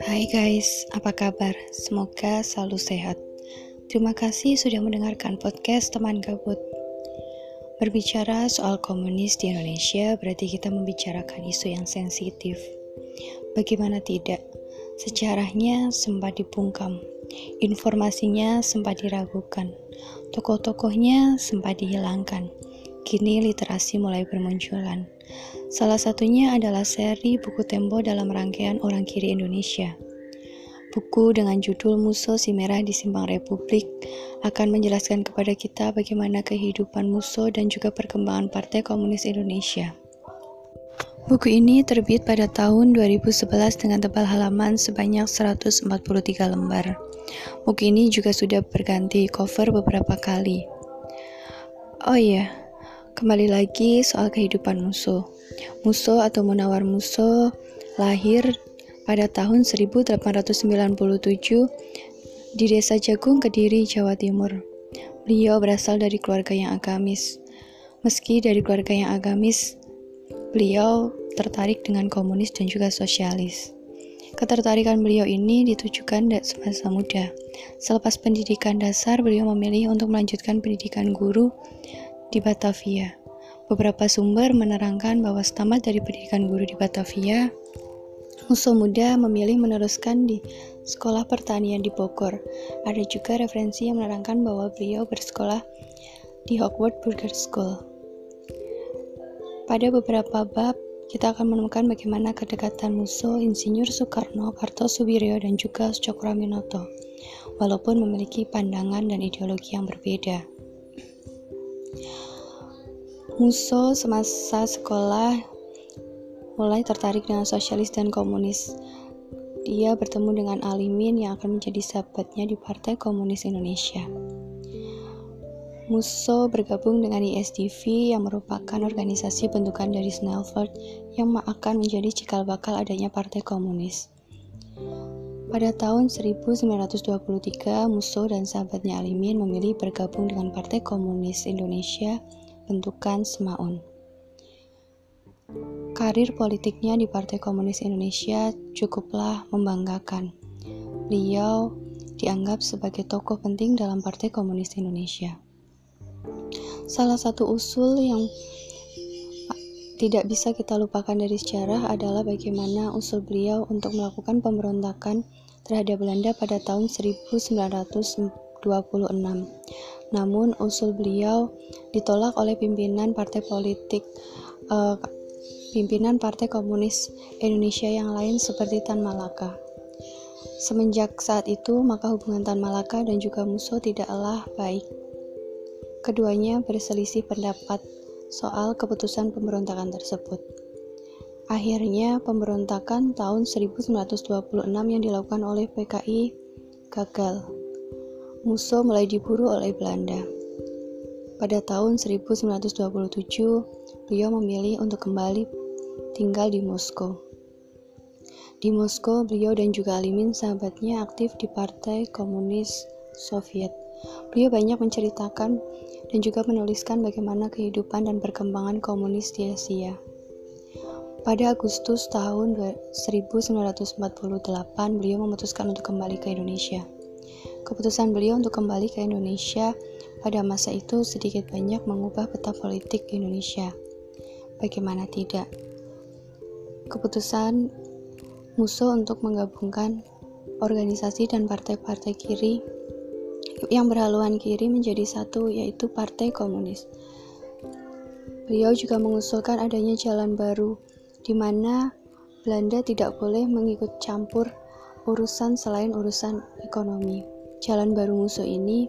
Hai guys, apa kabar? Semoga selalu sehat. Terima kasih sudah mendengarkan podcast teman gabut. Berbicara soal komunis di Indonesia berarti kita membicarakan isu yang sensitif. Bagaimana tidak? Sejarahnya sempat dibungkam, informasinya sempat diragukan, tokoh-tokohnya sempat dihilangkan. Kini literasi mulai bermunculan. Salah satunya adalah seri buku Tempo dalam rangkaian Orang Kiri Indonesia. Buku dengan judul Muso Si Merah di Simpang Republik akan menjelaskan kepada kita bagaimana kehidupan Muso dan juga perkembangan Partai Komunis Indonesia. Buku ini terbit pada tahun 2011 dengan tebal halaman sebanyak 143 lembar. Buku ini juga sudah berganti cover beberapa kali. Oh iya, kembali lagi soal kehidupan Muso. Muso atau Munawar Muso lahir pada tahun 1897 di Desa Jagung, Kediri, Jawa Timur. Beliau berasal dari keluarga yang agamis. Meski dari keluarga yang agamis, beliau tertarik dengan komunis dan juga sosialis. Ketertarikan beliau ini ditujukan semasa muda. Selepas pendidikan dasar, beliau memilih untuk melanjutkan pendidikan guru di Batavia. Beberapa sumber menerangkan bahwa setamat dari pendidikan guru di Batavia, Musuh muda memilih meneruskan di sekolah pertanian di Bogor. Ada juga referensi yang menerangkan bahwa beliau bersekolah di Hogwarts Burger School. Pada beberapa bab, kita akan menemukan bagaimana kedekatan Musuh, Insinyur Soekarno, Kartosuwiryo, dan juga Cokroaminoto, walaupun memiliki pandangan dan ideologi yang berbeda. Muso semasa sekolah mulai tertarik dengan sosialis dan komunis. Dia bertemu dengan Alimin yang akan menjadi sahabatnya di Partai Komunis Indonesia. Muso bergabung dengan ISDV yang merupakan organisasi bentukan dari Snellford yang akan menjadi cikal bakal adanya Partai Komunis. Pada tahun 1923, Muso dan sahabatnya Alimin memilih bergabung dengan Partai Komunis Indonesia bentukan Semaun. Karir politiknya di Partai Komunis Indonesia cukuplah membanggakan. Beliau dianggap sebagai tokoh penting dalam Partai Komunis Indonesia. Salah satu usul yang tidak bisa kita lupakan dari sejarah adalah bagaimana usul beliau untuk melakukan pemberontakan terhadap Belanda pada tahun 1926. Namun usul beliau ditolak oleh pimpinan partai politik uh, pimpinan Partai Komunis Indonesia yang lain seperti Tan Malaka. Semenjak saat itu, maka hubungan Tan Malaka dan juga Musso tidaklah baik. Keduanya berselisih pendapat soal keputusan pemberontakan tersebut. Akhirnya, pemberontakan tahun 1926 yang dilakukan oleh PKI gagal. Musso mulai diburu oleh Belanda. Pada tahun 1927, beliau memilih untuk kembali tinggal di Moskow. Di Moskow, beliau dan juga Alimin sahabatnya aktif di Partai Komunis Soviet. Beliau banyak menceritakan dan juga menuliskan bagaimana kehidupan dan perkembangan komunis di Asia. Pada Agustus tahun 1948, beliau memutuskan untuk kembali ke Indonesia. Keputusan beliau untuk kembali ke Indonesia pada masa itu sedikit banyak mengubah peta politik Indonesia. Bagaimana tidak? Keputusan Musuh untuk menggabungkan organisasi dan partai-partai kiri yang berhaluan kiri menjadi satu yaitu Partai Komunis. Beliau juga mengusulkan adanya jalan baru di mana Belanda tidak boleh mengikut campur urusan selain urusan ekonomi. Jalan baru musuh ini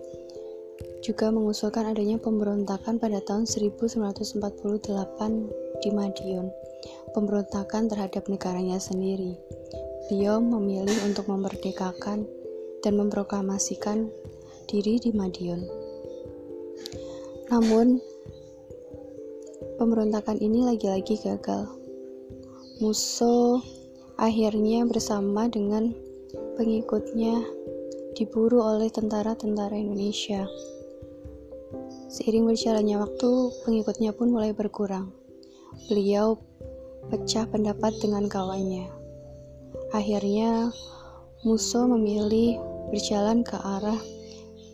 juga mengusulkan adanya pemberontakan pada tahun 1948 di Madiun pemberontakan terhadap negaranya sendiri. Beliau memilih untuk memerdekakan dan memproklamasikan diri di Madiun. Namun, pemberontakan ini lagi-lagi gagal. Musuh akhirnya bersama dengan pengikutnya diburu oleh tentara-tentara Indonesia. Seiring berjalannya waktu, pengikutnya pun mulai berkurang. Beliau pecah pendapat dengan kawannya. Akhirnya, Muso memilih berjalan ke arah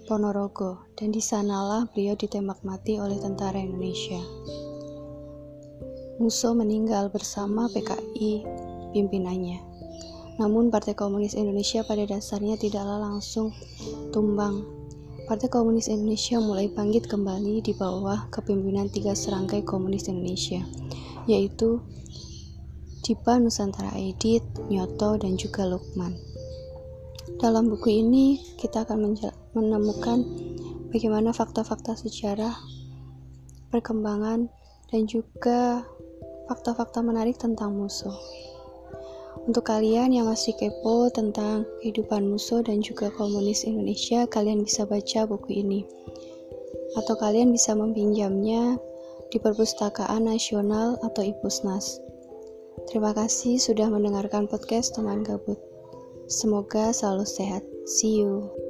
Ponorogo, dan di sanalah beliau ditembak mati oleh tentara Indonesia. Muso meninggal bersama PKI pimpinannya. Namun Partai Komunis Indonesia pada dasarnya tidaklah langsung tumbang. Partai Komunis Indonesia mulai bangkit kembali di bawah kepemimpinan tiga serangkai komunis Indonesia, yaitu Dipa Nusantara Edit, Nyoto, dan juga Lukman. Dalam buku ini, kita akan menemukan bagaimana fakta-fakta sejarah, perkembangan, dan juga fakta-fakta menarik tentang musuh. Untuk kalian yang masih kepo tentang kehidupan musuh dan juga komunis Indonesia, kalian bisa baca buku ini. Atau kalian bisa meminjamnya di Perpustakaan Nasional atau IPUSNAS. Terima kasih sudah mendengarkan podcast teman gabut. Semoga selalu sehat. See you.